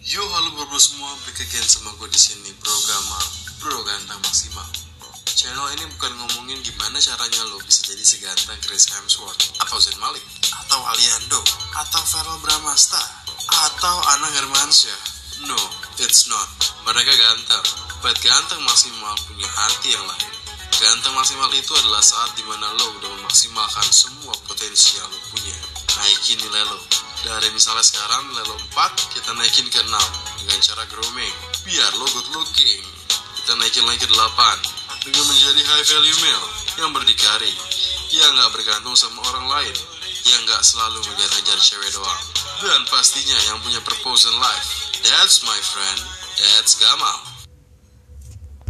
Yo halo bro, bro semua, balik again sama gue di sini Bro Gama, Bro Ganteng Maksimal. Channel ini bukan ngomongin gimana caranya lo bisa jadi seganteng Chris Hemsworth, atau Zayn Malik, atau Aliando, atau Farrell Bramasta, atau Anang Hermansyah. No, it's not. Mereka ganteng, but ganteng maksimal punya hati yang lain. Ganteng maksimal itu adalah saat di mana lo udah memaksimalkan semua potensi yang lo punya. Naikin nilai lo. Dari misalnya sekarang lo 4, kita naikin ke 6 dengan cara grooming. Biar lo good looking. Kita naikin lagi ke 8 dengan menjadi high value male yang berdikari, yang nggak bergantung sama orang lain, yang nggak selalu ngejar-ngejar cewek doang. Dan pastinya yang punya purpose in life. That's my friend. That's Gamal.